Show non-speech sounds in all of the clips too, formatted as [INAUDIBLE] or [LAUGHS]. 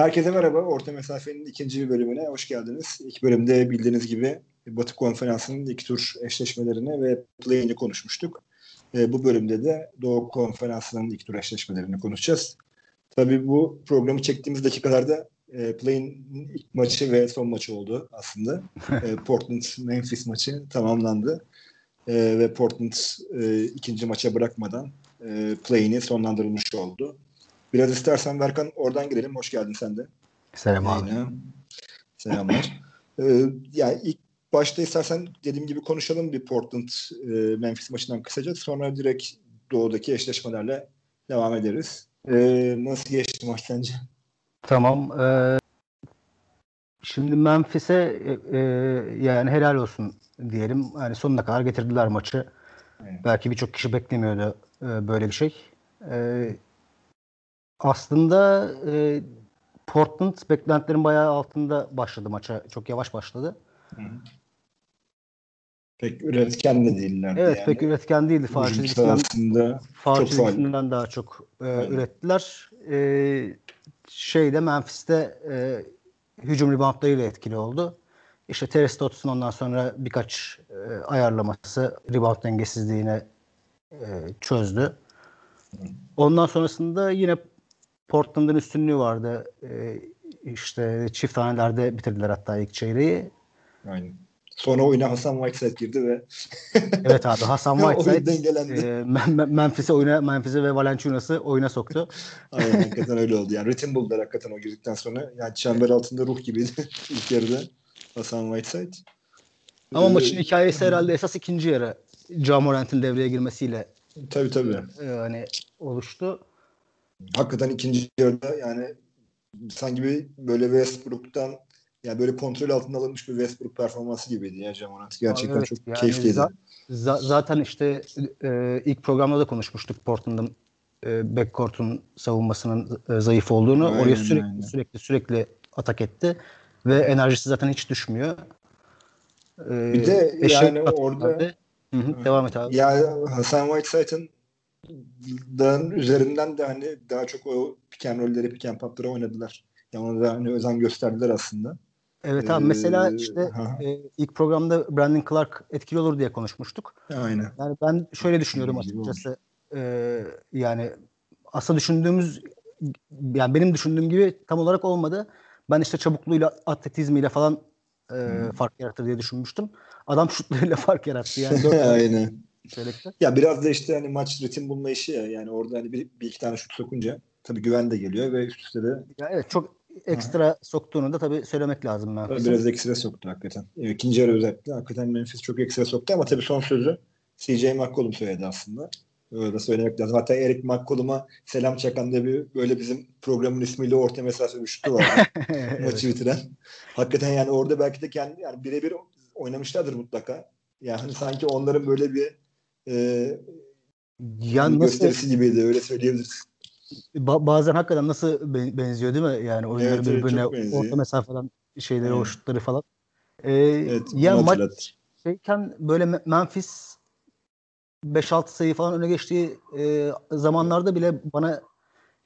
Herkese merhaba. Orta Mesafe'nin ikinci bölümüne hoş geldiniz. İlk bölümde bildiğiniz gibi Batı Konferansı'nın iki tur eşleşmelerini ve play-in'i konuşmuştuk. E, bu bölümde de Doğu Konferansı'nın ilk tur eşleşmelerini konuşacağız. Tabii bu programı çektiğimiz dakikalarda e, play-in ilk maçı ve son maçı oldu aslında. [LAUGHS] e, Portland-Memphis maçı tamamlandı. E, ve Portland e, ikinci maça bırakmadan e, play-in'i sonlandırılmış oldu. Biraz istersen Berkan oradan girelim. Hoş geldin sen de. Selam abi. Selamlar. ee, yani ilk başta istersen dediğim gibi konuşalım bir Portland e, Memphis maçından kısaca. Sonra direkt doğudaki eşleşmelerle devam ederiz. Ee, nasıl geçti maç sence? Tamam. Ee, şimdi Memphis'e e, e, yani helal olsun diyelim. Yani sonuna kadar getirdiler maçı. Evet. Belki birçok kişi beklemiyordu e, böyle bir şey. E, aslında e, Portland beklentilerin bayağı altında başladı maça. Çok yavaş başladı. Hı. Pek üretken de değiller. Evet yani. pek üretken değildi. Faal Faal daha çok e, ürettiler. E, şeyde Memphis'te e, hücum reboundlarıyla etkili oldu. İşte Terry Stotts'un ondan sonra birkaç e, ayarlaması rebound dengesizliğini e, çözdü. Ondan sonrasında yine Portland'ın üstünlüğü vardı. E, işte çift hanelerde bitirdiler hatta ilk çeyreği. Aynen. Sonra oyuna Hasan Whiteside girdi ve [LAUGHS] Evet abi Hasan [LAUGHS] Whiteside e, Memphis'e oyuna Memphis'e ve Valanciunas'ı oyuna soktu. [LAUGHS] Aynen hakikaten öyle oldu. Yani ritim buldular hakikaten o girdikten sonra. Yani çember altında ruh gibiydi ilk yarıda Hasan Whiteside. Ama ee, maçın hikayesi herhalde esas ikinci yarı Jamorant'ın devreye girmesiyle tabii tabii. E, hani oluştu hakikaten ikinci yarıda yani sanki bir böyle Westbrook'tan yani böyle kontrol altında alınmış bir Westbrook performansı gibiydi ya Jamonat. Gerçekten evet, çok yani keyifliydi. Za- zaten işte e, ilk programda da konuşmuştuk Portland'ın e, backcourt'un savunmasının e, zayıf olduğunu. Aynen, Oraya sürekli aynen. sürekli sürekli atak etti ve enerjisi zaten hiç düşmüyor. E, bir de yani orada Hı hı, devam et abi. Ya Hasan Whiteside'ın dağın üzerinden de hani daha çok o piken rolleri, piken papları oynadılar. Yani ona da hani özen gösterdiler aslında. Evet abi ee, mesela işte e, ilk programda Brandon Clark etkili olur diye konuşmuştuk. Aynen. Yani ben şöyle düşünüyorum açıkçası. E, yani aslında düşündüğümüz yani benim düşündüğüm gibi tam olarak olmadı. Ben işte çabukluğuyla, atletizmiyle falan e, hmm. fark yaratır diye düşünmüştüm. Adam şutlarıyla [LAUGHS] fark yarattı yani. [LAUGHS] Aynen çeyrekte. Ya biraz da işte hani maç ritim bulma işi ya. Yani orada hani bir, bir iki tane şut sokunca tabii güven de geliyor ve üst üste de. Ya evet çok ekstra Aha. soktuğunu da tabii söylemek lazım. Tabii biraz ekstra soktu hakikaten. İkinci yarı özellikle hakikaten Memphis çok ekstra soktu ama tabii son sözü CJ McCollum söyledi aslında. Öyle de söylemek lazım. Hatta Eric McCollum'a selam çakan diye bir böyle bizim programın ismiyle orta mesafe bir şutu var. evet. Maçı bitiren. Hakikaten yani orada belki de kendi yani birebir oynamışlardır mutlaka. Yani sanki onların böyle bir e, ya nasıl, gösterisi gibiydi öyle söyleyebiliriz. Ba- bazen hakikaten nasıl benziyor değil mi? Yani oyunları evet, birbirine evet, orta mesafeden şeyleri, evet. o şutları falan. Ee, evet, ya maç şeyken böyle Memphis 5-6 sayı falan öne geçtiği e, zamanlarda bile bana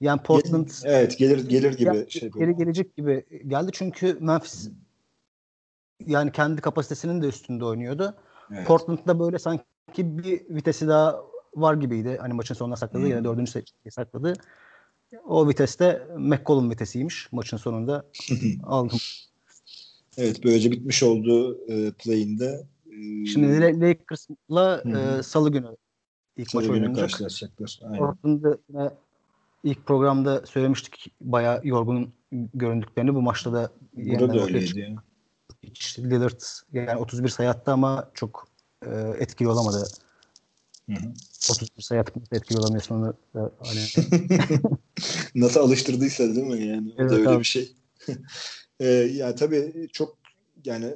yani Portland evet gelir gelir gibi ya, şey geri gelecek gibi geldi çünkü Memphis yani kendi kapasitesinin de üstünde oynuyordu. Evet. Portland'da böyle sanki ki bir vitesi daha var gibiydi. Hani maçın sonuna sakladı. Hmm. Yine dördüncü seçeneği sakladı. O viteste McCollum vitesiymiş. Maçın sonunda [LAUGHS] aldım. Evet böylece bitmiş oldu e, play'inde. E, Şimdi Lakers'la e, salı günü ilk salı maç oynanacak. karşılaşacaklar. Portland'da yine ilk programda söylemiştik bayağı yorgun göründüklerini. Bu maçta da Burada da öyleydi. Yani. Lillard yani 31 sayı attı ama çok e, etkili olamadı. Hı hı. 31 sayı atıp etkili olamıyorsun onu da hani. [LAUGHS] Nasıl alıştırdıysa değil mi yani? Evet, o da öyle abi. bir şey. [LAUGHS] e, ya tabii çok yani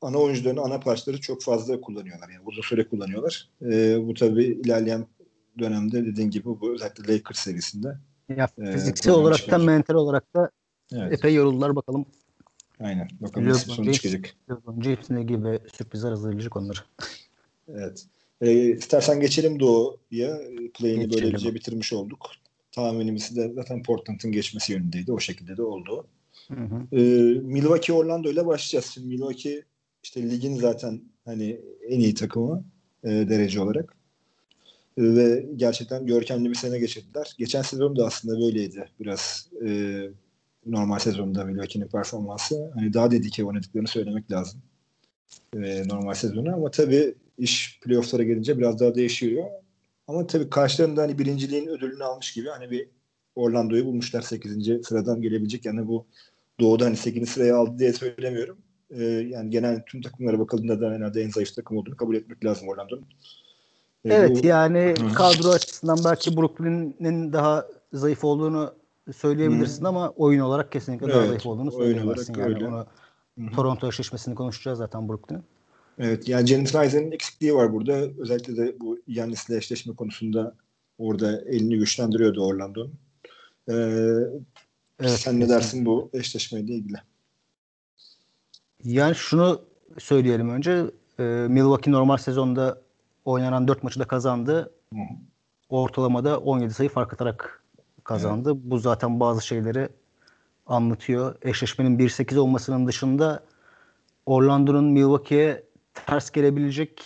ana oyuncuların ana parçaları çok fazla kullanıyorlar. Yani uzun süre kullanıyorlar. E, bu tabii ilerleyen dönemde dediğin gibi bu özellikle Lakers serisinde. Ya e, fiziksel olarak da mental olarak da evet. epey yoruldular bakalım. Aynen. Bakalım nasıl sonuç çıkacak. James ne gibi sürprizler hazırlayacak onları. [LAUGHS] evet. E, istersen geçelim Doğu'ya. Play'ini böylece bitirmiş olduk. tahminimiz de zaten Portland'ın geçmesi yönündeydi. O şekilde de oldu. Hı hı. Ee, Milwaukee Orlando ile başlayacağız. Şimdi Milwaukee işte ligin zaten hani en iyi takımı e, derece olarak. E, ve gerçekten görkemli bir sene geçirdiler. Geçen sezon da aslında böyleydi. Biraz e, normal sezonda Milwaukee'nin performansı. Hani daha dedike oynadıklarını söylemek lazım. E, normal sezonu ama tabii iş playoff'lara gelince biraz daha değişiyor. Ama tabii karşılarında hani birinciliğin ödülünü almış gibi hani bir Orlando'yu bulmuşlar 8. sıradan gelebilecek. Yani bu doğuda hani 8. sıraya aldı diye söylemiyorum. Ee, yani genel tüm takımlara bakıldığında da herhalde en zayıf takım olduğunu kabul etmek lazım Orlando'nun. Ee, evet bu... yani kadro açısından belki Brooklyn'in daha zayıf olduğunu söyleyebilirsin Hı. ama oyun olarak kesinlikle evet, daha zayıf olduğunu söyleyemezsin. Yani öyle. Onu, Toronto eşleşmesini konuşacağız zaten Brooklyn'in. Evet yani Janet Riser'ın eksikliği var burada. Özellikle de bu Yannis'le eşleşme konusunda orada elini güçlendiriyordu Orlando'nun. Ee, evet, sen ne dersin bu eşleşmeyle ilgili? Yani şunu söyleyelim önce. E, Milwaukee normal sezonda oynanan 4 maçı da kazandı. Hı. Ortalamada 17 sayı fark atarak kazandı. Evet. Bu zaten bazı şeyleri anlatıyor. Eşleşmenin 1-8 olmasının dışında Orlando'nun Milwaukee'ye ters gelebilecek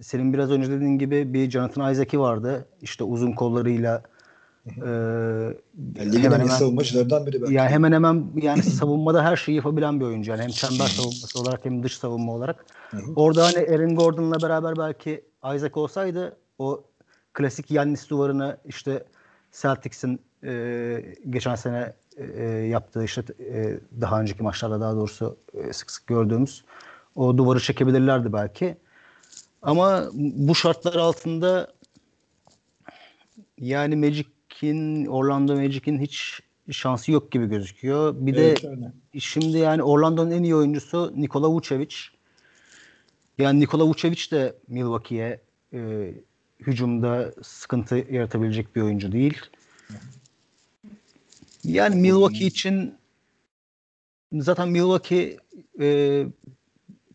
senin biraz önce dediğin gibi bir Jonathan Isaac'i vardı. İşte uzun kollarıyla e, yani hemen hemen savunmacılardan biri belki. Yani hemen hemen yani savunmada her şeyi yapabilen bir oyuncu. Yani hem çember savunması olarak hem dış savunma olarak. Orada hani Aaron Gordon'la beraber belki Isaac olsaydı o klasik Yannis duvarını işte Celtics'in e, geçen sene e, yaptığı işte e, daha önceki maçlarda daha doğrusu e, sık sık gördüğümüz o duvarı çekebilirlerdi belki. Ama bu şartlar altında yani Magic'in Orlando Magic'in hiç şansı yok gibi gözüküyor. Bir evet, de öyle. şimdi yani Orlando'nun en iyi oyuncusu Nikola Vucevic. Yani Nikola Vucevic de Milwaukee'ye e, hücumda sıkıntı yaratabilecek bir oyuncu değil. Yani Milwaukee için zaten Milwaukee e,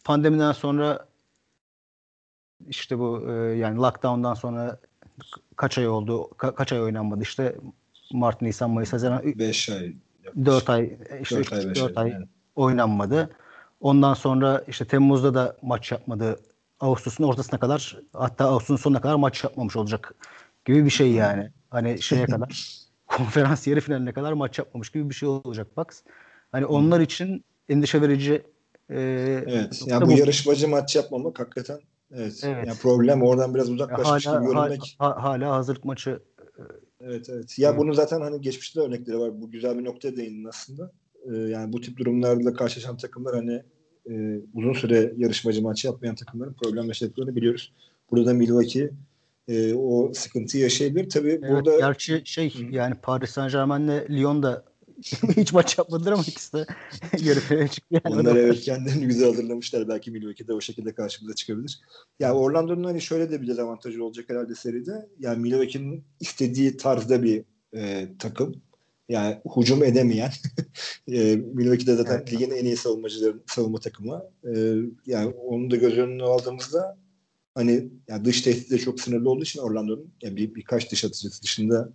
pandemiden sonra işte bu e, yani lockdown'dan sonra kaç ay oldu? Ka- kaç ay oynanmadı? İşte Mart, Nisan, Mayıs, Haziran 5 ay. 4 ay işte 4 ay, 4 ay, yani. oynanmadı. Ondan sonra işte Temmuz'da da maç yapmadı. Ağustos'un ortasına kadar hatta Ağustos'un sonuna kadar maç yapmamış olacak gibi bir şey yani. Hani şeye [LAUGHS] kadar konferans yarı finaline kadar maç yapmamış gibi bir şey olacak Bucks. Hani onlar için endişe verici e, evet. Yani bu, bu yarışmacı maç yapmamak hakikaten evet. evet. Yani problem oradan biraz uzaklaşmış hala, gibi görünmek. Hala, hala hazırlık maçı e, Evet evet. Ya evet. bunun zaten hani geçmişte örnekleri var. Bu güzel bir noktaya değindin aslında. Ee, yani bu tip durumlarla karşılaşan takımlar hani e, uzun süre yarışmacı maç yapmayan takımların problem yaşadıklarını biliyoruz. Burada da Milwaukee e, o sıkıntıyı yaşayabilir. Tabii evet, burada gerçi şey Hı. yani Paris Saint Germain'le Lyon da [LAUGHS] hiç maç yapmadılar ama ikisi de [LAUGHS] yarı finale çıktı. Yani Onlar evet kendilerini güzel hazırlamışlar. Belki Milwaukee de o şekilde karşımıza çıkabilir. Yani Orlando'nun hani şöyle de bir dezavantajı olacak herhalde seride. Yani Milwaukee'nin istediği tarzda bir e, takım. Yani hücum edemeyen. [LAUGHS] e, Milwaukee de zaten evet. ligin en iyi savunmacıların savunma takımı. E, yani onu da göz önüne aldığımızda hani yani dış tehdit de çok sınırlı olduğu için Orlando'nun yani bir, birkaç dış atıcısı dışında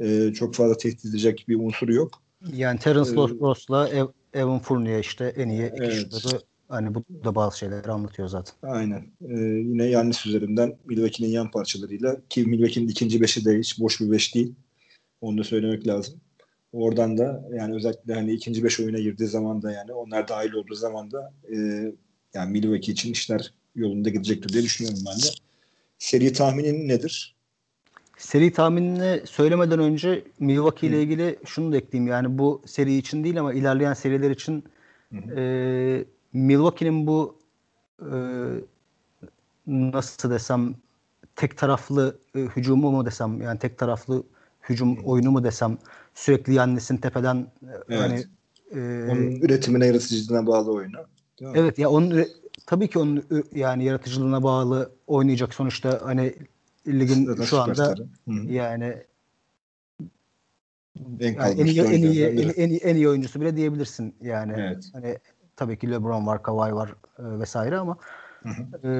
e, çok fazla tehdit edecek bir unsuru yok. Yani Terence ee, Ross'la Ev, Evan Fournier işte en iyi iki evet. şutları hani bu da bazı şeyleri anlatıyor zaten. Aynen. Ee, yine Yannis üzerinden Milwaukee'nin yan parçalarıyla ki Milwaukee'nin ikinci beşi de hiç boş bir beş değil. Onu da söylemek lazım. Oradan da yani özellikle hani ikinci beş oyuna girdiği zaman da yani onlar dahil olduğu zaman da e, yani Milwaukee için işler yolunda gidecektir diye düşünüyorum ben de. Seri tahminin nedir? Seri tahminini söylemeden önce Milwaukee ile ilgili şunu da ekleyeyim. Yani bu seri için değil ama ilerleyen seriler için e, Milwaukee'nin bu e, nasıl desem tek taraflı e, hücumu mu desem yani tek taraflı hücum oyunu mu desem sürekli Yannis'in tepeden e, evet. hani e, onun üretimine yaratıcılığına bağlı oyunu. Evet ya onun tabii ki onun yani yaratıcılığına bağlı oynayacak sonuçta hani ligin şu anda yani en, yani en, iyi, en, iyi, en, en, iyi, en iyi oyuncusu bile diyebilirsin yani. Evet. Hani tabii ki LeBron var, Kawhi var e, vesaire ama hı hı. E,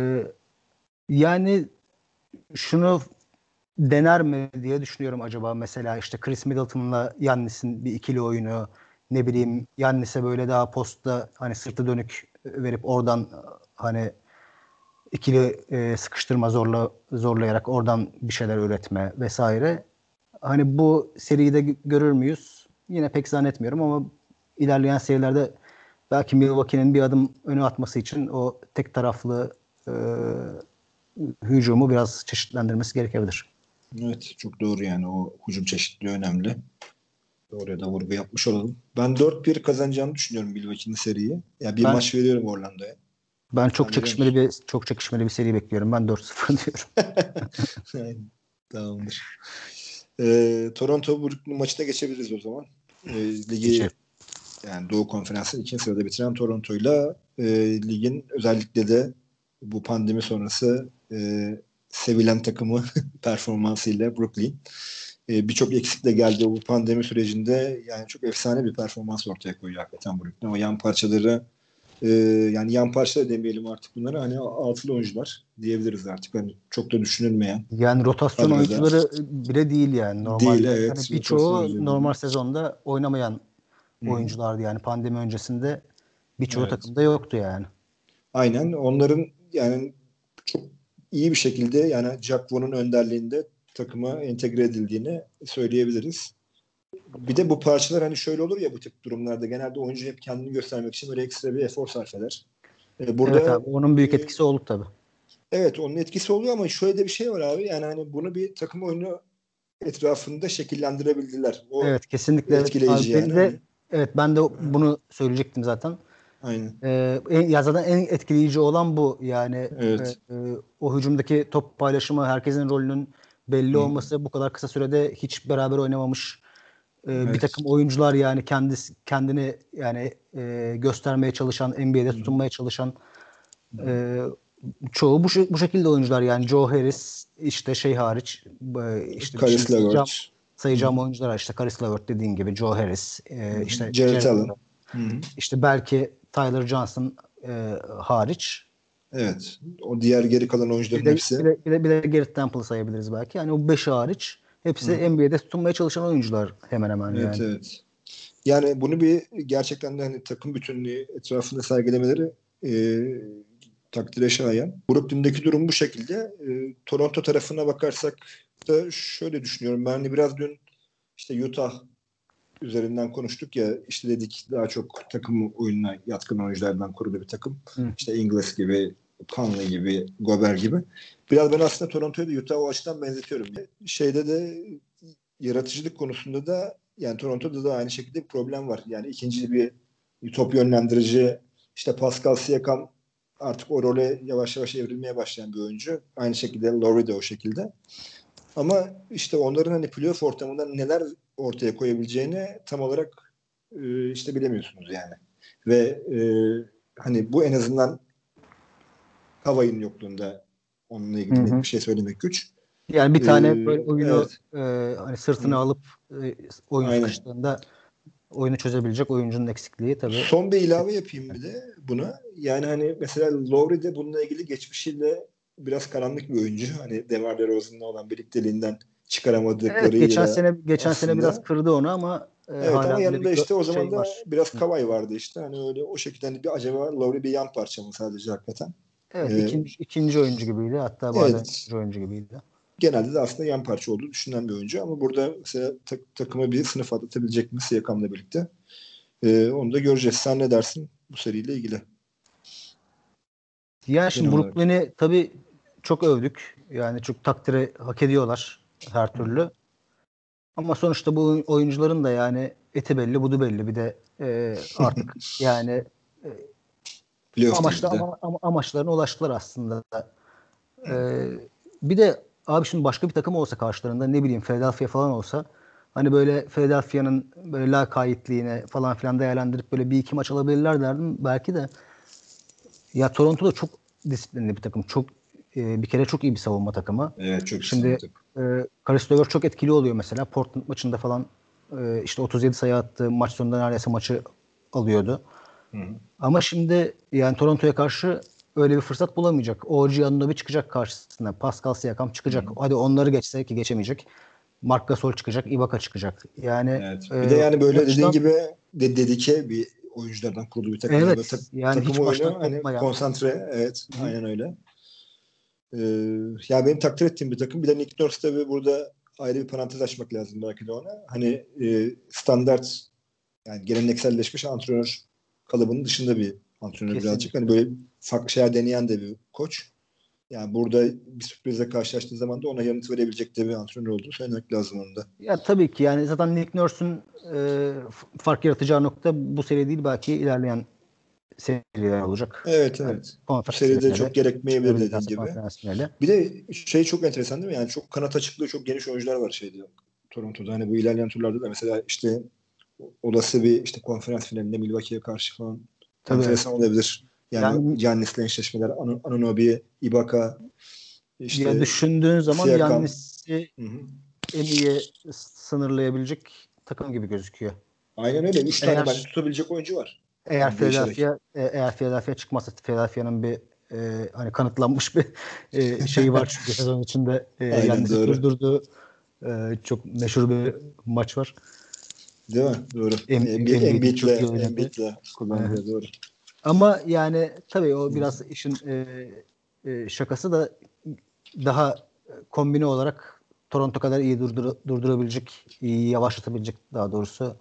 yani şunu dener mi diye düşünüyorum acaba. Mesela işte Chris Middleton'la Yannis'in bir ikili oyunu ne bileyim Yannis'e böyle daha postta hani sırtı dönük verip oradan hani ikili e, sıkıştırma zorla zorlayarak oradan bir şeyler üretme vesaire. Hani bu seriyi de görür müyüz? Yine pek zannetmiyorum ama ilerleyen serilerde belki Milwaukee'nin bir adım öne atması için o tek taraflı e, hücumu biraz çeşitlendirmesi gerekebilir. Evet çok doğru yani o hücum çeşitliliği önemli. Oraya da vurgu yapmış olalım. Ben 4-1 kazanacağını düşünüyorum Milwaukee'nin seriyi. Yani bir ben, maç veriyorum Orlando'ya. Ben çok ben çekişmeli bir çok çekişmeli bir seri bekliyorum. Ben 4-0 diyorum. [LAUGHS] Tamamdır. Ee, Toronto Brooklyn maçına geçebiliriz o zaman. Ee, ligi Geçelim. yani Doğu Konferansı'nın ikinci sırada bitiren Toronto'yla e, ligin özellikle de bu pandemi sonrası e, sevilen takımı [LAUGHS] performansıyla Brooklyn e, birçok eksikle geldi bu pandemi sürecinde yani çok efsane bir performans ortaya koyuyor hakikaten Brooklyn. O yan parçaları e, yani yan parçalar demeyelim artık bunları hani altılı oyuncular diyebiliriz artık. Hani çok da düşünülmeyen. Yani rotasyon arada. oyuncuları bile değil yani normalde. Değil evet. Hani birçoğu normal sezonda oynamayan hmm. oyunculardı yani pandemi öncesinde birçoğu evet. takımda yoktu yani. Aynen onların yani çok iyi bir şekilde yani Jack Vaughn'un önderliğinde takıma entegre edildiğini söyleyebiliriz. Bir de bu parçalar hani şöyle olur ya bu tip durumlarda genelde oyuncu hep kendini göstermek için böyle ekstra bir efor sarf eder. Ee, burada evet abi, onun büyük etkisi oldu tabii. Evet onun etkisi oluyor ama şöyle de bir şey var abi yani hani bunu bir takım oyunu etrafında şekillendirebildiler. O evet kesinlikle etkileyici yani. De, evet ben de bunu söyleyecektim zaten. Aynen. En, ya zaten en etkileyici olan bu. Yani evet. e, e, o hücumdaki top paylaşımı herkesin rolünün belli Hı. olması bu kadar kısa sürede hiç beraber oynamamış e, evet. bir takım oyuncular yani kendisi kendini yani e, göstermeye çalışan NBA'de tutunmaya çalışan e, çoğu bu, bu şekilde oyuncular yani. Joe Harris işte şey hariç e, işte Karis sayacağım, sayacağım oyuncular işte. Karis Levert dediğin gibi Joe Harris e, işte Jared Allen. İşte belki Tyler Johnson e, hariç Evet. O diğer geri kalan oyuncuların bir de, hepsi. Bir de, bir de, bir de Garrett Temple sayabiliriz belki. Yani o 5 hariç hepsi Hı. NBA'de tutunmaya çalışan oyuncular hemen hemen evet, yani. Evet Yani bunu bir gerçekten de hani takım bütünlüğü etrafında sergilemeleri e, takdire şayan. Brooklyn'deki durum bu şekilde. E, Toronto tarafına bakarsak da şöyle düşünüyorum. Ben hani biraz dün işte Utah üzerinden konuştuk ya işte dedik daha çok takım oyununa yatkın oyunculardan kurulu bir takım. Hı. İşte Ingles gibi, Conley gibi, Gober gibi. Biraz ben aslında Toronto'yu da Utah o açıdan benzetiyorum. Şeyde de yaratıcılık konusunda da yani Toronto'da da aynı şekilde bir problem var. Yani ikinci bir top yönlendirici işte Pascal Siakam artık o role yavaş yavaş evrilmeye başlayan bir oyuncu. Aynı şekilde Laurie de o şekilde. Ama işte onların hani playoff ortamında neler ortaya koyabileceğini tam olarak e, işte bilemiyorsunuz yani. Ve e, hani bu en azından Kavay'ın yokluğunda onunla ilgili hı hı. bir şey söylemek güç. Yani bir tane ee, böyle oyunu evet. e, hani sırtını alıp e, oyun Aynen. sıkıştığında oyunu çözebilecek oyuncunun eksikliği tabii. Son bir ilave yapayım bir de buna. Yani hani mesela Lowry de bununla ilgili geçmişiyle biraz karanlık bir oyuncu. Hani Demar DeRozan'la olan birlikteliğinden çıkaramadıklarıyla. Evet, geçen sene geçen aslında. sene biraz kırdı onu ama e, evet hala ama yanında işte o zaman şey da var. biraz Kavay vardı işte. Hani öyle o şekilde hani bir acaba Lowry bir yan parça mı sadece hakikaten? Evet, ee, ikinci, ikinci oyuncu gibiydi. Hatta bazen evet. ikinci oyuncu gibiydi. Genelde de aslında yan parça olduğu düşünen bir oyuncu ama burada mesela tak, takıma bir sınıf atlatabilecek mi Siyakam'la birlikte? Ee, onu da göreceğiz. Sen ne dersin bu seriyle ilgili? Ya şimdi Brooklyn'i tabii çok övdük. Yani çok takdire hak ediyorlar her türlü. Ama sonuçta bu oyuncuların da yani eti belli, budu belli. Bir de e, artık [LAUGHS] yani e, amaçla, ama, ama, amaçlarına ulaştılar aslında. E, bir de abi şimdi başka bir takım olsa karşılarında ne bileyim Philadelphia falan olsa hani böyle Philadelphia'nın böyle la kayıtliğine falan filan değerlendirip böyle bir iki maç alabilirler derdim belki de. Ya Toronto da çok disiplinli bir takım. Çok e, bir kere çok iyi bir savunma takımı. Evet çok Şimdi e, Karis Levert çok etkili oluyor mesela. Portland maçında falan e, işte 37 sayı attı. Maç sonunda neredeyse maçı alıyordu. Hı hı. Ama şimdi yani Toronto'ya karşı öyle bir fırsat bulamayacak. OG Anunoby çıkacak karşısına. Pascal Siakam çıkacak. Hmm. Hadi onları geçse ki geçemeyecek. Mark Gasol çıkacak. Ibaka çıkacak. Yani evet. bir e, de yani böyle dediğin gibi de, dedike bir oyunculardan kurulu bir takım. Evet. Böyle, tak, yani takım hiç oyunu hani yani. konsantre. Evet. Hı. Aynen öyle. Ee, ya benim takdir ettiğim bir takım. Bir de Nick Nurse tabii burada ayrı bir parantez açmak lazım belki de ona. Hani e, standart yani gelenekselleşmiş antrenör kalıbının dışında bir antrenör Kesinlikle. birazcık. Hani böyle farklı şeyler deneyen de bir koç. Yani burada bir sürprizle karşılaştığı zaman da ona yanıt verebilecek de bir antrenör olduğunu söylemek lazım onda. Ya tabii ki yani zaten Nick Nurse'un e, fark yaratacağı nokta bu seri değil belki ilerleyen seriler olacak. Evet evet. Yani, Seride çok gerekmeyebilir dediğin gibi. Bir de şey çok enteresan değil mi? Yani çok kanat açıklığı çok geniş oyuncular var şeyde Toronto'da. Hani bu ilerleyen turlarda da mesela işte olası bir işte konferans finalinde Milwaukee'ye karşı falan Tabii. enteresan olabilir. Yani, yani Giannis'le eşleşmeler, An Anunoby, Ibaka işte ya düşündüğün zaman Giannis'i en iyi sınırlayabilecek takım gibi gözüküyor. Aynen öyle. Üç tane bence tutabilecek oyuncu var. Eğer Philadelphia e, eğer Philadelphia çıkmazsa Philadelphia'nın bir e, hani kanıtlanmış bir e, şeyi var çünkü [LAUGHS] sezon içinde e, Giannis'i durdurduğu e, çok meşhur bir maç var. Değil mi? Doğru. Em, Embiid'le Embiid'le kullanılıyor. Doğru. Ama yani tabii o biraz işin e, e, şakası da daha kombine olarak Toronto kadar iyi durdur, durdurabilecek, iyi yavaşlatabilecek daha doğrusu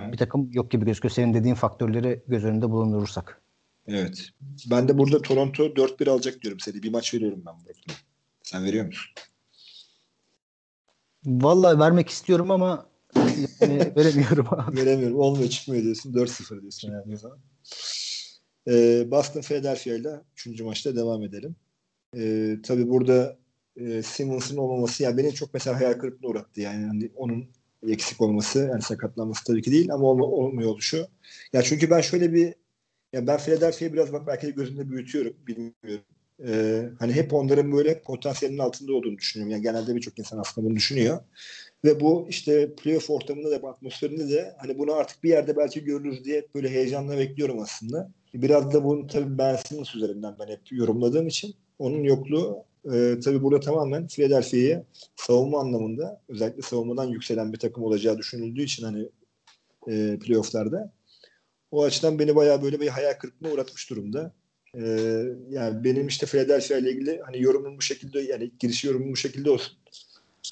evet. bir takım yok gibi gözüküyor. Senin dediğin faktörleri göz önünde bulundurursak. Evet. Ben de burada Toronto 4-1 alacak diyorum seni. Bir maç veriyorum ben burada. Sen veriyor musun? Vallahi vermek istiyorum ama yani [LAUGHS] veremiyorum abi. Veremiyorum. Olmuyor çıkmıyor diyorsun. 4-0 diyorsun yani. Ee, Boston Philadelphia ile 3. maçta devam edelim. Ee, tabii burada e, Simmons'ın olmaması yani beni çok mesela hayal kırıklığına uğrattı. Yani hani onun eksik olması yani sakatlanması tabii ki değil ama olma, olmuyor oluşu. Ya çünkü ben şöyle bir ya ben Philadelphia'yı biraz bak belki de gözümde büyütüyorum bilmiyorum. Ee, hani hep onların böyle potansiyelinin altında olduğunu düşünüyorum. Yani genelde birçok insan aslında bunu düşünüyor. Ve bu işte playoff ortamında da atmosferinde de hani bunu artık bir yerde belki görürüz diye böyle heyecanla bekliyorum aslında. Biraz da bunu tabii ben Simmons üzerinden ben hep yorumladığım için onun yokluğu e, tabii burada tamamen Philadelphia'yı savunma anlamında özellikle savunmadan yükselen bir takım olacağı düşünüldüğü için hani e, playofflarda o açıdan beni bayağı böyle bir hayal kırıklığına uğratmış durumda. E, yani benim işte Philadelphia ile ilgili hani yorumum bu şekilde yani giriş yorumum bu şekilde olsun.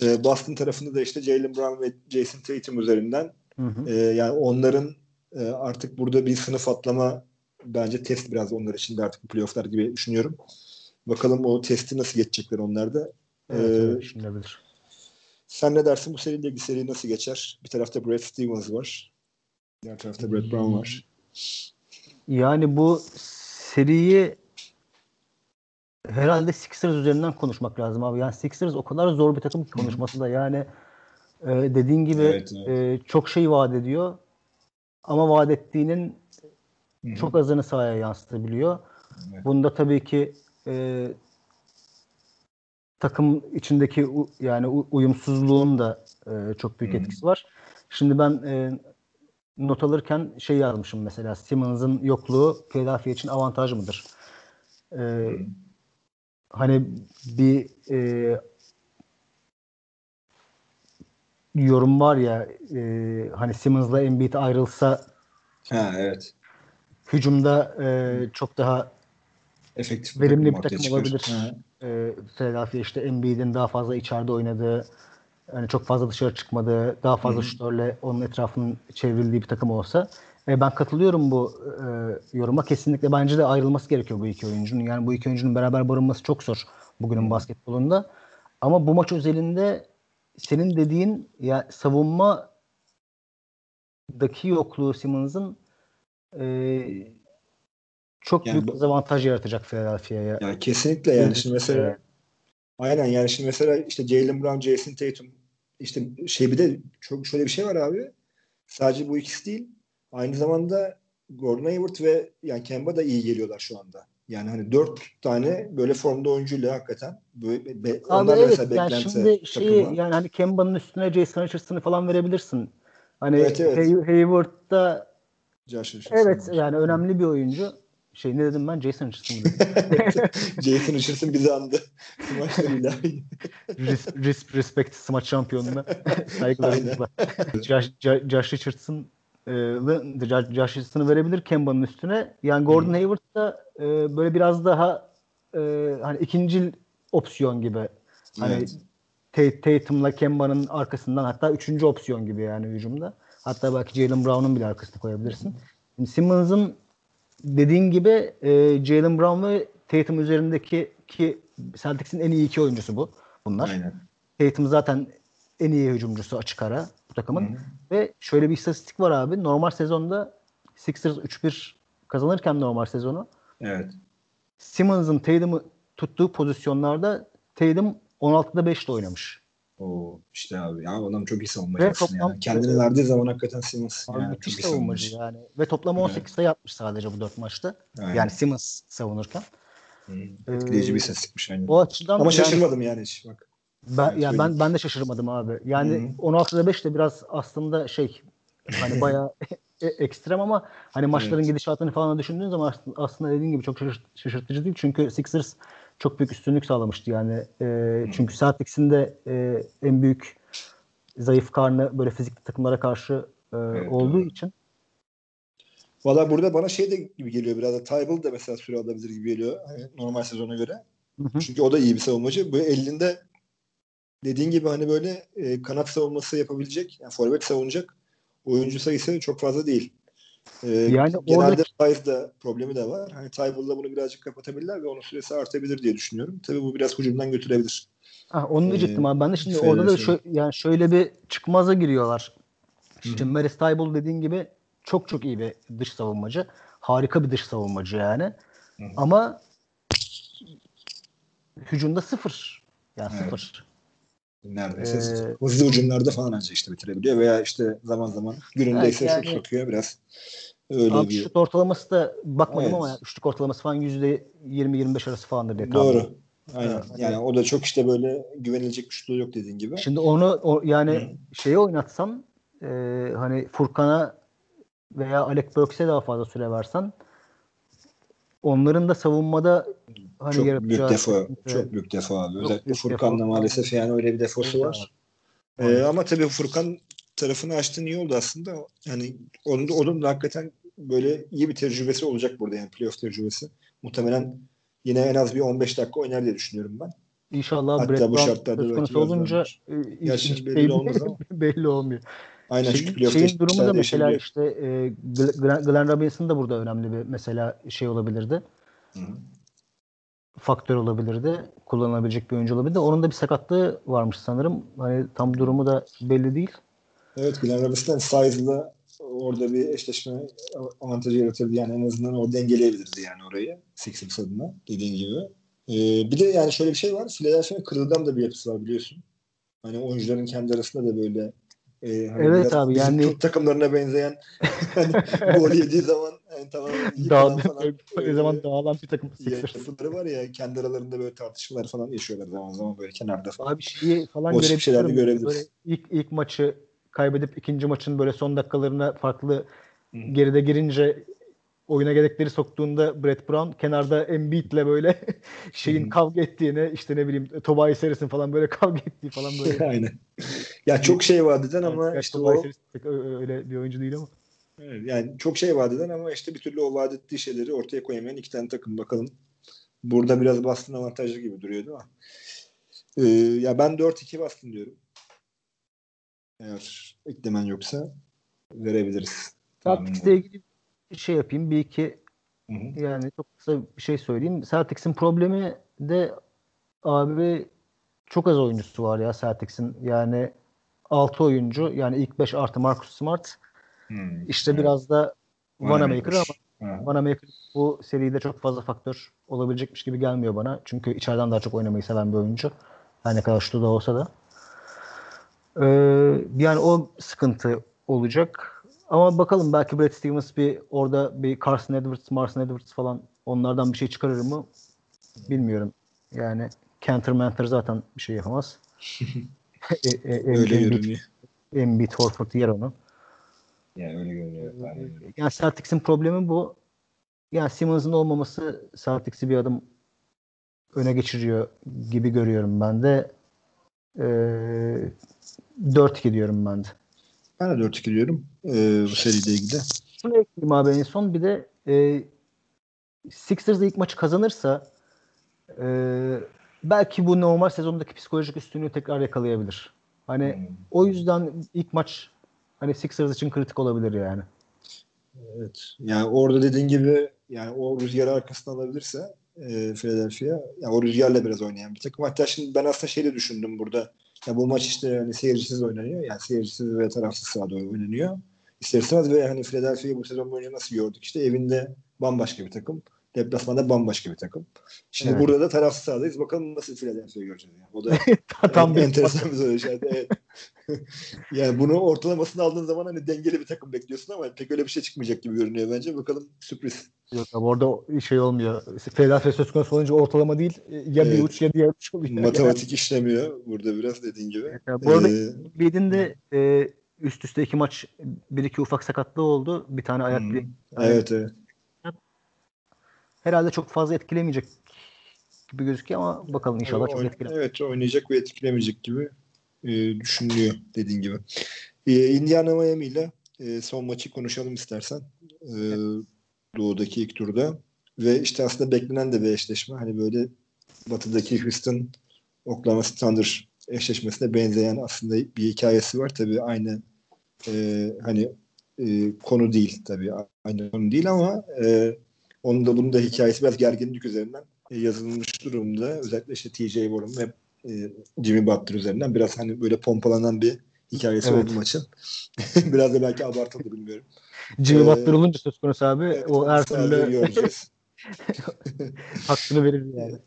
E, Boston tarafında da işte Jalen Brown ve Jason Tatum üzerinden hı hı. E, yani onların e, artık burada bir sınıf atlama bence test biraz onlar için de artık playofflar gibi düşünüyorum. Bakalım o testi nasıl geçecekler onlar da. Evet, ee, Sen ne dersin bu seriyle ilgili seri nasıl geçer? Bir tarafta Brad Stevens var. Diğer tarafta Brad Brown var. Yani bu seriyi herhalde Sixers üzerinden konuşmak lazım abi. Yani Sixers o kadar zor bir takım konuşması da yani e, dediğin gibi evet, evet. E, çok şey vaat ediyor ama vaat ettiğinin Hı-hı. çok azını sahaya yansıtabiliyor. Evet. Bunda tabii ki e, takım içindeki u, yani u, uyumsuzluğun da e, çok büyük Hı-hı. etkisi var. Şimdi ben e, not alırken şey yazmışım mesela Simmons'ın yokluğu Philadelphia için avantaj mıdır? E, hani bir e, yorum var ya e, hani Simmons'la Embiid ayrılsa ha, evet. hücumda e, çok daha efektif verimli bir takım olabilir. E, Philadelphia işte Embiid'in daha fazla içeride oynadığı yani çok fazla dışarı çıkmadığı, daha fazla şutörle onun etrafının çevrildiği bir takım olsa e, ben katılıyorum bu e, yoruma. Kesinlikle bence de ayrılması gerekiyor bu iki oyuncunun. Yani bu iki oyuncunun beraber barınması çok zor bugünün basketbolunda. Ama bu maç özelinde senin dediğin ya savunma daki yokluğu Simmons'ın e, çok yani büyük dezavantaj yaratacak Philadelphia'ya. Yani kesinlikle yani şimdi mesela aynen yani şimdi mesela işte Jalen Brown, Jason Tatum işte şey bir de çok şöyle bir şey var abi. Sadece bu ikisi değil. Aynı zamanda Gordon Hayward ve yani Kemba da iyi geliyorlar şu anda. Yani hani dört tane böyle formda oyuncuyla hakikaten böyle be, Abi evet, mesela yani şimdi şeyi yani hani Kemba'nın üstüne Jason Richardson'ı falan verebilirsin. Hani evet, evet. Hay- Hayward'da Evet yani önemli bir oyuncu. Şey ne dedim ben? Jason Richardson [LAUGHS] Jason Richardson bizi andı. Smaçlarıyla. Res, res, respect smaç şampiyonuna [LAUGHS] saygılarımızla. Josh, Josh Richardson Josh Richardson'ı verebilir Kemba'nın üstüne. Yani Gordon Hayward da e, böyle biraz daha e, hani ikinci opsiyon gibi. Hani evet. Tatum'la Kemba'nın arkasından hatta üçüncü opsiyon gibi yani hücumda. Hatta belki Jalen Brown'un bile arkasına koyabilirsin. Şimdi Simmons'ın dediğin gibi e, Jalen Brown ve Tatum üzerindeki ki Celtics'in en iyi iki oyuncusu bu. Bunlar. Aynen. Tatum zaten en iyi hücumcusu açık ara bu takımın. Hı-hı. Ve şöyle bir istatistik var abi. Normal sezonda Sixers 3-1 kazanırken normal sezonu. Evet. Simmons'ın Tatum'u tuttuğu pozisyonlarda Tatum 16'da 5 ile oynamış. O işte abi ya adam çok iyi savunmacı Ve toplam, yani. Kendini verdiği zaman hakikaten Simmons abi yani müthiş çok savunmacı, savunmacı yani. Ve toplam 18 evet. sayı atmış sadece bu 4 maçta. Aynen. Yani Simmons savunurken. Hmm. Etkileyici ee, bir istatistikmiş yani. O açıdan Ama yani, şaşırmadım yani hiç bak. Ben yani ben ben de şaşırmadım abi. Yani Hı-hı. 16'da 5 de biraz aslında şey hani [LAUGHS] bayağı e, ekstrem ama hani maçların evet. gidişatını falan düşündüğün zaman aslında dediğin gibi çok şaşırtıcı değil. Çünkü Sixers çok büyük üstünlük sağlamıştı yani. E, çünkü Celtics'in de e, en büyük zayıf karnı böyle fizikli takımlara karşı e, evet, olduğu doğru. için. Valla burada bana şey de gibi geliyor biraz da Tybal da mesela süre alabilir gibi geliyor hani normal sezona göre. Hı hı. Çünkü o da iyi bir savunmacı. Böyle elinde dediğin gibi hani böyle e, kanat savunması yapabilecek, yani forvet savunacak oyuncu sayısı çok fazla değil. E, yani genelde oradaki... da problemi de var. Hani Tybal'la bunu birazcık kapatabilirler ve onun süresi artabilir diye düşünüyorum. Tabii bu biraz hücumdan götürebilir. Ah, onu diyecektim ee, abi. Ben de şimdi orada da şö- yani şöyle bir çıkmaza giriyorlar. Şimdi Maris Tybal dediğin gibi çok çok iyi bir dış savunmacı. Harika bir dış savunmacı yani. Hı. Ama hücumda sıfır. Yani evet. sıfır. Neredeyse ee, hızlı ucumlarda falan ancak işte bitirebiliyor veya işte zaman zaman günündeyse yani, şut sokuyor biraz. Öyle abi bir... şut ortalaması da bakmadım evet. ama üçlük ortalaması falan yüzde 20-25 arası falandır diye Doğru. Tahmin. Aynen. Evet. Yani o da çok işte böyle güvenilecek bir şutluğu yok dediğin gibi. Şimdi onu o, yani Hı. şeye oynatsam e, hani Furkan'a veya Alec Burks'e daha fazla süre versen onların da savunmada hani çok büyük defo, çok büyük defo abi. Çok Özellikle Furkan'la maalesef yani öyle bir defosu var. Ee, ama tabii Furkan tarafını açtığın iyi oldu aslında. Yani onun da, onun da hakikaten böyle iyi bir tecrübesi olacak burada yani playoff tecrübesi. Muhtemelen yine en az bir 15 dakika oynar diye düşünüyorum ben. İnşallah Hatta Brett bu şartlarda söz konusu olunca hiç belli ama. [LAUGHS] belli olmuyor. Aynen şey, çünkü şeyin durumu da mesela işte e, Glenn, Glenn Robinson da burada önemli bir mesela şey olabilirdi. Hı-hı. Faktör olabilirdi. Kullanılabilecek bir oyuncu olabilirdi. Onun da bir sakatlığı varmış sanırım. Hani tam durumu da belli değil. Evet Glenn Robinson size'la orada bir eşleşme avantajı yaratırdı. Yani en azından o dengeleyebilirdi yani orayı. Sixers adına dediğin gibi. Ee, bir de yani şöyle bir şey var. Philadelphia'nın kırılgan da bir yapısı var biliyorsun. Hani oyuncuların kendi arasında da böyle e, hani evet abi yani Türk takımlarına benzeyen [LAUGHS] hani [LAUGHS] gol yediği zaman yani tamam Dağ, falan, [LAUGHS] öyle, zaman dağılan bir takım yapıları var ya kendi aralarında böyle tartışmalar falan yaşıyorlar zaman zaman böyle kenarda falan. Abi şeyi falan görebilirim. Görebiliriz. Böyle ilk, ilk maçı kaybedip ikinci maçın böyle son dakikalarına farklı Hı. geride girince oyuna gerekleri soktuğunda Brett Brown kenarda Embiid'le böyle [LAUGHS] şeyin hmm. kavga ettiğini işte ne bileyim Tobias Harris'in falan böyle [LAUGHS] kavga ettiği falan böyle. [LAUGHS] Aynen. Ya çok şey vadeden ama yani işte o öyle bir oyuncu değil ama. Evet, yani çok şey vadeden ama işte bir türlü o vaat ettiği şeyleri ortaya koyamayan iki tane takım bakalım. Burada biraz Boston avantajlı gibi duruyor değil mi? Ee, ya ben 4-2 Boston diyorum. Eğer eklemen yoksa verebiliriz. Celtics'le ilgili şey yapayım bir iki hı hı. yani çok kısa bir şey söyleyeyim. Celtics'in problemi de abi çok az oyuncusu var ya Celtics'in. Yani 6 oyuncu yani ilk 5 artı Marcus Smart. Hmm, işte evet. biraz da Vanamaker ama evet. Vanamaker bu seride çok fazla faktör olabilecekmiş gibi gelmiyor bana. Çünkü içeriden daha çok oynamayı seven bir oyuncu. Her ne kadar şutu da olsa da. Ee, yani o sıkıntı olacak. Ama bakalım belki Brad Stevens bir orada bir Carson Edwards, Marson Edwards falan onlardan bir şey çıkarır mı? Bilmiyorum. Yani Cantor Mantor zaten bir şey yapamaz. [LAUGHS] e, e, öyle görünüyor. Embiid Horford yer onu. Yani öyle görünüyor. Yani Celtics'in problemi bu. yani Simmons'ın olmaması Celtics'i bir adım öne geçiriyor gibi görüyorum ben de. Ee, 4-2 diyorum ben de. Ben de 4-2 diyorum ee, bu seriyle ilgili. Şunu ekleyeyim abi en son bir de e, Sixers ilk maçı kazanırsa e, belki bu normal sezondaki psikolojik üstünlüğü tekrar yakalayabilir. Hani hmm. o yüzden ilk maç hani Sixers için kritik olabilir yani. Evet. Yani orada dediğin gibi yani o rüzgarı arkasına alabilirse e, Philadelphia yani o rüzgarla biraz oynayan bir takım. Hatta şimdi ben aslında şey de düşündüm burada. Ya bu maç işte yani seyircisiz oynanıyor. Yani seyircisiz ve tarafsız sahada oynanıyor. İster istemez ve hani Philadelphia'yı bu sezon boyunca nasıl gördük? İşte evinde bambaşka bir takım. Deplasmanda bambaşka bir takım. Şimdi evet. burada da tarafsız sahadayız. Bakalım nasıl Philadelphia göreceğiz. Yani. O da [LAUGHS] Tam en, enteresan bir soru işareti. Evet. [LAUGHS] yani bunu ortalamasını aldığın zaman hani dengeli bir takım bekliyorsun ama pek öyle bir şey çıkmayacak gibi görünüyor bence. Bakalım sürpriz. Yok abi orada şey olmuyor. Philadelphia söz konusu olunca ortalama değil. Ya bir evet. uç ya diğer uç oluyor. Matematik yani. işlemiyor burada biraz dediğin gibi. Yani bu arada ee, Bid'in e, üst üste iki maç bir iki ufak sakatlığı oldu. Bir tane ayak hmm. bir. Evet evet herhalde çok fazla etkilemeyecek gibi gözüküyor ama bakalım inşallah çok etkiler. Evet oynayacak ve etkilemeyecek gibi e, düşünülüyor dediğin gibi. E, Indiana Miami ile e, son maçı konuşalım istersen. E, Doğu'daki ilk turda. Ve işte aslında beklenen de bir eşleşme. Hani böyle batıdaki Houston Oklahoma Thunder eşleşmesine benzeyen aslında bir hikayesi var. Tabii aynı e, hani e, konu değil tabii aynı konu değil ama e, onun da bunun da hikayesi biraz gerginlik üzerinden e, yazılmış durumda. Özellikle işte TJ Warren ve e, Jimmy Butler üzerinden biraz hani böyle pompalanan bir hikayesi evet. oldu maçın. [LAUGHS] biraz da belki abartıldı bilmiyorum. Jimmy ee, Butler olunca söz konusu abi evet, o her türlü [LAUGHS] hakkını verir yani.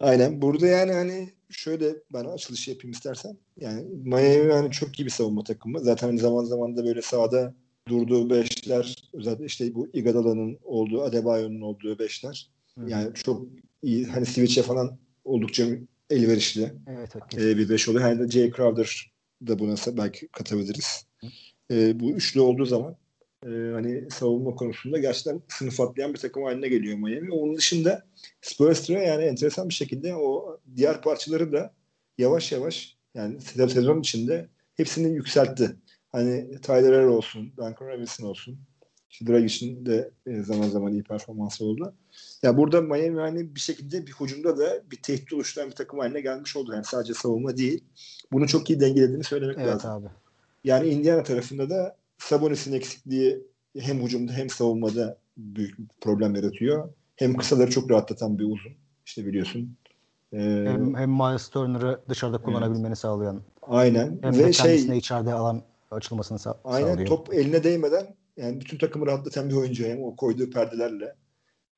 Aynen. Burada yani hani şöyle ben açılış yapayım istersen. Yani Miami yani çok iyi bir savunma takımı. Zaten hani zaman zaman da böyle sahada durduğu beşler özellikle işte bu Iguodala'nın olduğu Adebayo'nun olduğu beşler Hı. yani çok iyi hani switch'e falan oldukça elverişli evet, ee, bir beş oluyor. Hani de Jay Crowder da buna belki katabiliriz. Ee, bu üçlü olduğu zaman e, hani savunma konusunda gerçekten sınıf atlayan bir takım haline geliyor Miami. Onun dışında Spurs'tra yani enteresan bir şekilde o diğer parçaları da yavaş yavaş yani sezon içinde hepsini yükseltti. Hani Tyler Hero olsun, Duncan Robinson olsun. İşte Dragic'in de e, zaman zaman iyi performansı oldu. Ya burada Miami hani bir şekilde bir hücumda da bir tehdit oluşturan bir takım haline gelmiş oldu. Yani sadece savunma değil. Bunu çok iyi dengelediğini söylemek evet, lazım. Abi. Yani Indiana tarafında da Sabonis'in eksikliği hem hücumda hem savunmada büyük problem yaratıyor. Hem kısaları çok rahatlatan bir uzun. İşte biliyorsun. Ee, hem, hem Miles Turner'ı dışarıda kullanabilmeni evet. sağlayan. Aynen. Hem Ve de kendisine şey, içeride alan açılmasını sağ Aynen sağlıyor. top eline değmeden yani bütün takımı rahatlatan bir oyuncu hem o koyduğu perdelerle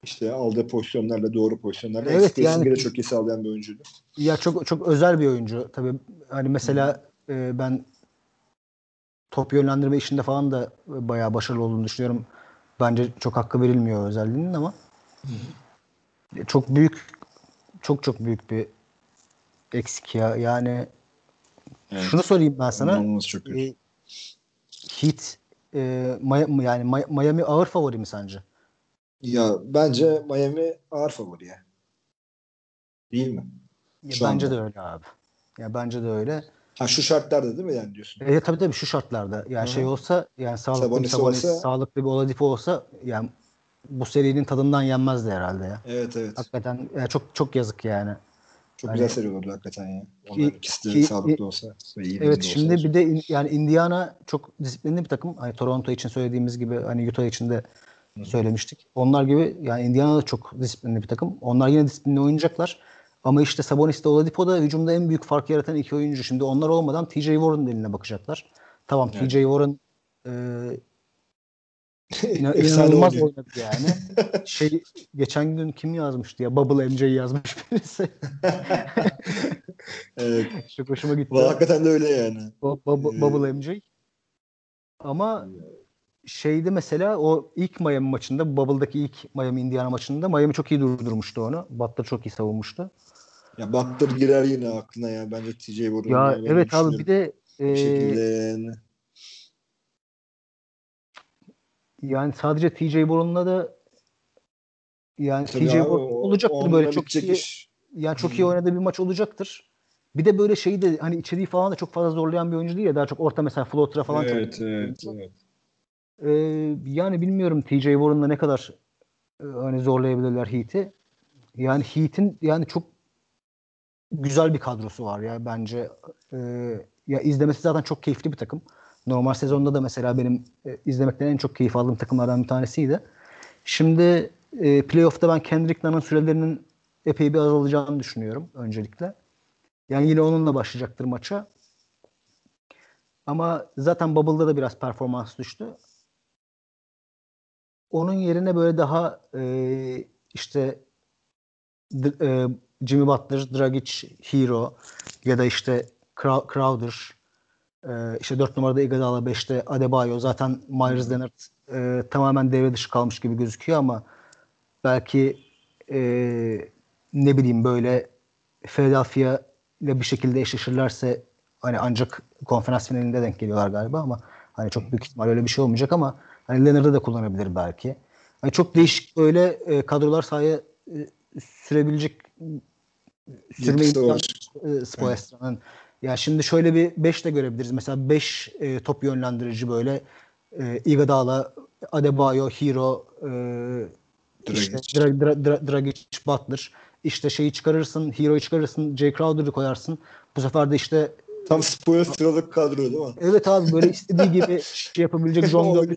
işte aldığı pozisyonlarla doğru pozisyonlarla evet, yani, de çok iyi sağlayan bir oyuncuydu. Ya çok çok özel bir oyuncu tabii. Hani mesela e, ben top yönlendirme işinde falan da bayağı başarılı olduğunu düşünüyorum. Bence çok hakkı verilmiyor özelliğinin ama Hı. çok büyük çok çok büyük bir eksik ya. Yani evet. şunu sorayım ben sana. Çok e, Heat e, yani Miami ağır favori mi sence? Ya bence Miami ağır favori ya. Değil mi? Ya bence anda. de öyle abi. Ya bence de öyle. Ha şu şartlarda değil mi yani diyorsun? Evet tabii tabii şu şartlarda. Yani Hı-hı. şey olsa yani sağlıklı Sabonis bir Sabonis, olsa, sağlıklı bir Oladipo olsa yani bu serinin tadından yenmezdi herhalde ya. Evet evet. Hakikaten yani çok çok yazık yani. Çok yani, güzel seri olurdu hakikaten ya. Onların ikisi de ki, sağlıklı olsa. Ve iyi evet şimdi olsa. bir de yani Indiana çok disiplinli bir takım. Hani Toronto için söylediğimiz gibi hani Utah için de Hı. söylemiştik. Onlar gibi yani Indiana da çok disiplinli bir takım. Onlar yine disiplinli oynayacaklar. Ama işte Sabonis de Oladipo da hücumda en büyük fark yaratan iki oyuncu. Şimdi onlar olmadan TJ Warren'ın eline bakacaklar. Tamam evet. TJ Warren e, İna, inanılmaz oynadı yani. [LAUGHS] şey geçen gün kim yazmıştı ya? Bubble MJ yazmış birisi. [LAUGHS] evet. Çok hoşuma gitti. Vallahi hakikaten de öyle yani. Bubble, ee, Bubble MJ. Ama şeydi mesela o ilk Miami maçında, Bubble'daki ilk Miami Indiana maçında Miami çok iyi durdurmuştu onu. Butler çok iyi savunmuştu. Ya Butler girer yine aklına ya. Bence TJ Warren. Ya evet abi bir de bir şekilde yani. Yani sadece TJ Warren'la da Yani TJ olacaktır böyle çok iyi. Iş. Yani çok iyi oynadığı bir maç olacaktır. Bir de böyle şeyi de hani içeriği falan da çok fazla zorlayan bir oyuncu değil ya daha çok orta mesela floater'a falan evet, çok. Evet, evet. Ee, yani bilmiyorum TJ Warren'la ne kadar e, hani zorlayabilirler Heat'i. Yani Heat'in yani çok güzel bir kadrosu var ya bence. E, ya izlemesi zaten çok keyifli bir takım. Normal sezonda da mesela benim e, izlemekten en çok keyif aldığım takımlardan bir tanesiydi. Şimdi e, playoff'ta ben Kendrick Nunn'ın sürelerinin epey bir azalacağını düşünüyorum öncelikle. Yani yine onunla başlayacaktır maça. Ama zaten Bubble'da da biraz performans düştü. Onun yerine böyle daha e, işte e, Jimmy Butler, Dragic, Hero ya da işte Crowder e, işte 4 numarada Iguodala 5'te Adebayo zaten Myers Leonard e, tamamen devre dışı kalmış gibi gözüküyor ama belki e, ne bileyim böyle Philadelphia ile bir şekilde eşleşirlerse hani ancak konferans finalinde denk geliyorlar galiba ama hani çok büyük ihtimal öyle bir şey olmayacak ama hani Leonard'ı da kullanabilir belki. Hani çok değişik böyle e, kadrolar sahaya e, sürebilecek sürme imkanı e, Spoelstra'nın. Ya şimdi şöyle bir 5 de görebiliriz. Mesela 5 e, top yönlendirici böyle e, Iguodala, Adebayo, Hero, e, Dragic. işte Dra, Dra, Dra, Dragic, Butler. İşte şeyi çıkarırsın, Hero'yu çıkarırsın, Jay Crowder'ı koyarsın. Bu sefer de işte Tam [LAUGHS] spoiler sıralık kadro değil mi? Evet abi böyle istediği gibi [LAUGHS] şey yapabilecek John böyle.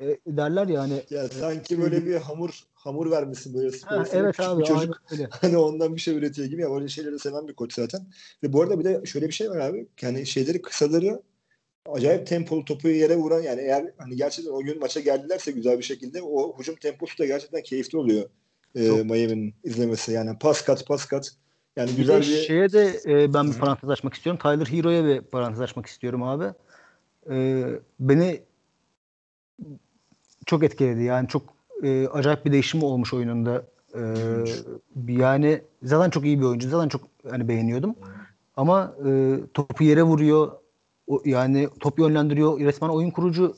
E, derler ya hani. Ya sanki böyle bir hamur hamur vermesin böyle ha, Evet abi bir çocuk. Öyle. [LAUGHS] Hani ondan bir şey üretiyor gibi ya böyle şeyleri seven bir koç zaten. Ve bu arada bir de şöyle bir şey var abi. Yani şeyleri kısaları acayip tempolu topu yere vuran yani eğer hani gerçekten o gün maça geldilerse güzel bir şekilde o hücum temposu da gerçekten keyifli oluyor. E, Miami'nin izlemesi yani pas kat pas kat yani bir güzel bir, şeye de e, ben bir parantez açmak istiyorum. Tyler Hero'ya bir parantez açmak istiyorum abi. E, beni çok etkiledi. Yani çok e, acayip bir değişim olmuş oyununda. E, yani zaten çok iyi bir oyuncu. Zaten çok hani beğeniyordum. Ama e, topu yere vuruyor. O, yani top yönlendiriyor. Resmen oyun kurucu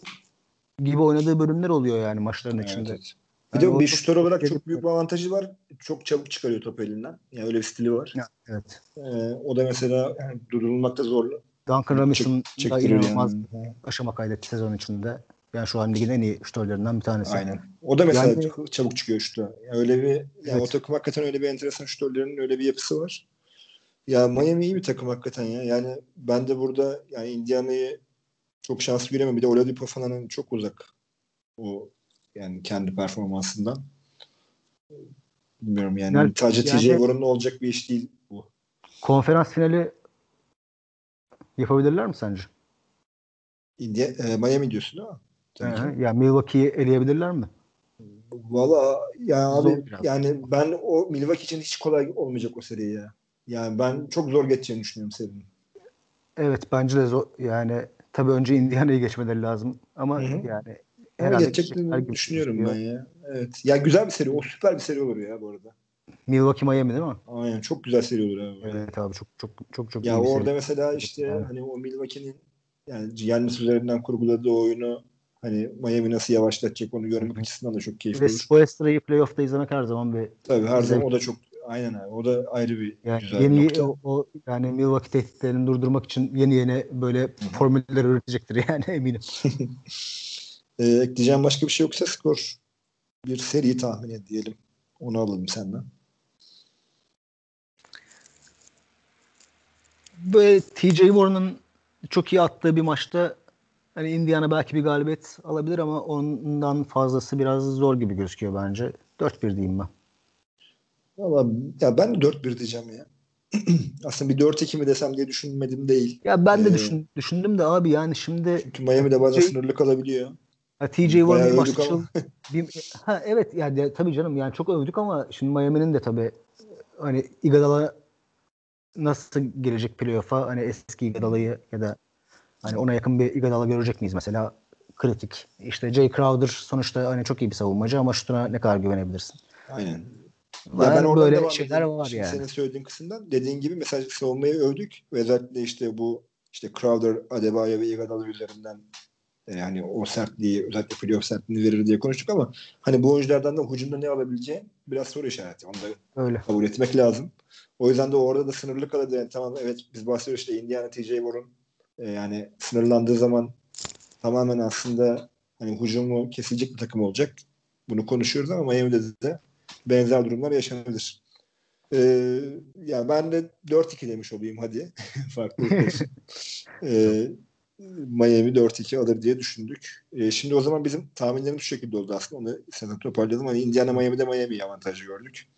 gibi oynadığı bölümler oluyor yani maçların evet, içinde. Evet. Bir yani de bir şutör olarak çok büyük bir avantajı var. Çok çabuk çıkarıyor top elinden. Yani öyle bir stili var. Ya, evet. Ee, o da mesela yani durdurulmakta zorlu. Duncan Robinson da inanılmaz yani. aşama kaydetti sezon içinde. Yani şu an ligin en iyi şutörlerinden bir tanesi. Aynen. O da mesela yani, çabuk çıkıyor şutu. Yani öyle bir yani evet. o takım hakikaten öyle bir enteresan şutörlerin öyle bir yapısı var. Ya Miami iyi bir takım hakikaten ya. Yani ben de burada yani Indiana'yı çok şanslı göremem. Bir de Oladipo falan çok uzak. O yani kendi performansından. Bilmiyorum yani, yani sadece yani, TJ Warren'la olacak bir iş değil bu. Konferans finali yapabilirler mi sence? India, e, Miami diyorsun değil mi? Tabii yani Milwaukee'yi eleyebilirler mi? Valla yani abi yani ben o Milwaukee için hiç kolay olmayacak o seri ya. Yani ben çok zor geçeceğini düşünüyorum serinin. Evet bence de zor. Yani tabii önce Indiana'yı geçmeleri lazım ama Hı-hı. yani Herhalde geçeceklerini düşünüyorum ben ya. Evet. Ya güzel bir seri. O süper bir seri olur ya bu arada. Milwaukee Miami değil mi? Aynen. Çok güzel seri olur abi. Evet abi çok çok çok çok Ya orada seri. mesela işte yani. hani o Milwaukee'nin yani Giannis üzerinden kurguladığı oyunu hani Miami nasıl yavaşlatacak onu görmek açısından da çok keyifli Ve. Spoelstra'yı playoff'ta izlemek her zaman bir Tabii her zaman o da çok aynen abi. O da ayrı bir yani güzel yeni, nokta. O, o, yani Milwaukee tehditlerini durdurmak için yeni yeni böyle Hı-hı. formüller üretecektir [LAUGHS] yani eminim. [LAUGHS] Ee, ekleyeceğim başka bir şey yoksa skor bir seri tahmin edelim. Onu alalım senden. Böyle TJ Warren'ın çok iyi attığı bir maçta hani Indiana belki bir galibiyet alabilir ama ondan fazlası biraz zor gibi gözüküyor bence. 4-1 diyeyim ben. Valla ya ben de 4-1 diyeceğim ya. [CLEARS THROAT] Aslında bir 4-2 mi desem diye düşünmedim değil. Ya ben de ee, düşün, düşündüm de abi yani şimdi çünkü Miami'de bazen şey, sınırlı kalabiliyor. Ha, TJ Warren bir maç [LAUGHS] bir, ha, evet yani tabii canım yani çok övdük ama şimdi Miami'nin de tabii hani Iguodala nasıl gelecek playoff'a hani eski Iguodala'yı ya da hani ona yakın bir Iguodala görecek miyiz mesela kritik. İşte Jay Crowder sonuçta hani çok iyi bir savunmacı ama şutuna ne kadar güvenebilirsin? Aynen. Ya ben böyle şeyler edeyim. var Şimdi yani. Senin söylediğin kısımdan dediğin gibi mesela savunmayı övdük ve özellikle işte bu işte Crowder, Adebayo ve Iguodala üzerinden yani o sertliği özellikle playoff sertliğini verir diye konuştuk ama hani bu oyunculardan da hücumda ne alabileceği biraz soru işareti. Onu da Öyle. kabul etmek lazım. O yüzden de orada da sınırlı kalabilir. Yani tamam evet biz bahsediyoruz işte Indiana TJ Warren e, yani sınırlandığı zaman tamamen aslında hani hücumu kesilecek bir takım olacak. Bunu konuşuyoruz ama Miami'de de benzer durumlar yaşanabilir. Ee, yani ben de 4-2 demiş olayım hadi. [LAUGHS] Farklı olsun. ee, Miami 4-2 alır diye düşündük. Ee, şimdi o zaman bizim tahminlerimiz şu şekilde oldu aslında. Onu sana toparlayalım. Hani Indiana Miami'de Miami avantajı gördük.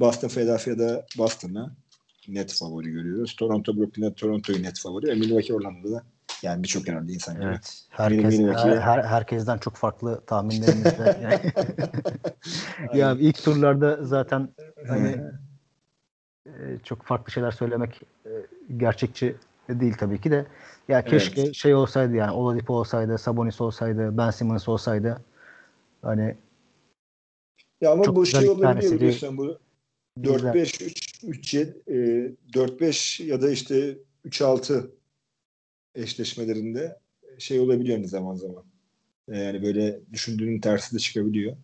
Boston Philadelphia'da Boston'a net favori görüyoruz. Toronto Brooklyn'e Toronto'yu net favori. E, Milwaukee Orlando'da da yani birçok herhalde insan gibi. Evet. Herkes, her, her, herkesten çok farklı tahminlerimizde. [LAUGHS] yani. ya ilk turlarda zaten hani e, çok farklı şeyler söylemek e, gerçekçi değil tabii ki de. Ya keşke evet. şey olsaydı yani Oladipo olsaydı, Sabonis olsaydı, Ben Simmons olsaydı. Hani ya ama bu şey olabiliyor biliyorsun bu 4-5 3 4-5 ya da işte 3-6 eşleşmelerinde şey olabiliyor ne zaman zaman. E, yani böyle düşündüğünün tersi de çıkabiliyor.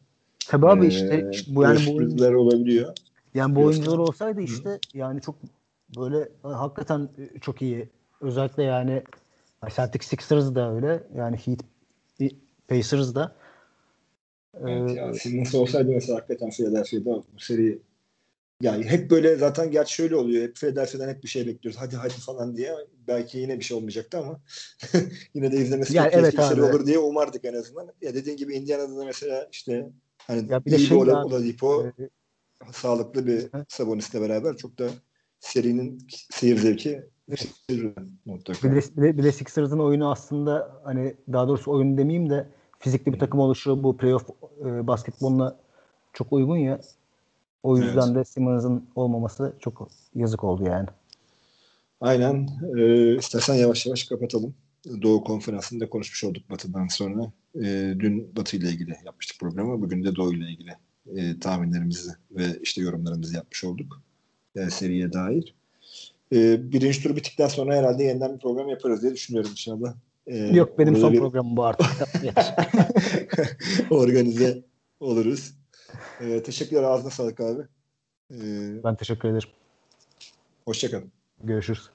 Tabii abi işte, işte bu yani bu oyuncular olabiliyor. Yani bu oyuncular olsaydı işte Hı. yani çok böyle hakikaten çok iyi. Özellikle yani Celtic Sixers da öyle. Yani Heat Pacers da. Evet, ee, yani Simmons olsaydı mesela hakikaten Philadelphia'da bu seri yani hep böyle zaten gerçi şöyle oluyor. Hep Philadelphia'dan hep bir şey bekliyoruz. Hadi hadi falan diye. Belki yine bir şey olmayacaktı ama [LAUGHS] yine de izlemesi yani evet bir şey olur diye umardık en azından. Ya dediğin gibi Indiana'da da mesela işte hani ya bir iyi şey bir Oladipo e, sağlıklı bir Sabonis'le beraber çok da serinin seyir zevki mutlaka. Bir de Sixers'ın oyunu aslında hani daha doğrusu oyun demeyeyim de fizikli bir takım oluşu bu playoff e, basketboluna çok uygun ya. O yüzden evet. de Simmons'ın olmaması çok yazık oldu yani. Aynen. Ee, istersen yavaş yavaş kapatalım. Doğu Konferansı'nda konuşmuş olduk Batı'dan sonra. Ee, dün Batı ile ilgili yapmıştık programı. Bugün de Doğu ile ilgili e, tahminlerimizi ve işte yorumlarımızı yapmış olduk. E, seriye dair. E, birinci tur bittikten sonra herhalde yeniden bir program yaparız diye düşünüyorum inşallah. E, Yok benim son bir... programım bu artık. [LAUGHS] Organize oluruz. Ee, teşekkürler. Ağzına sağlık abi. Ee, ben teşekkür ederim. Hoşçakalın. Görüşürüz.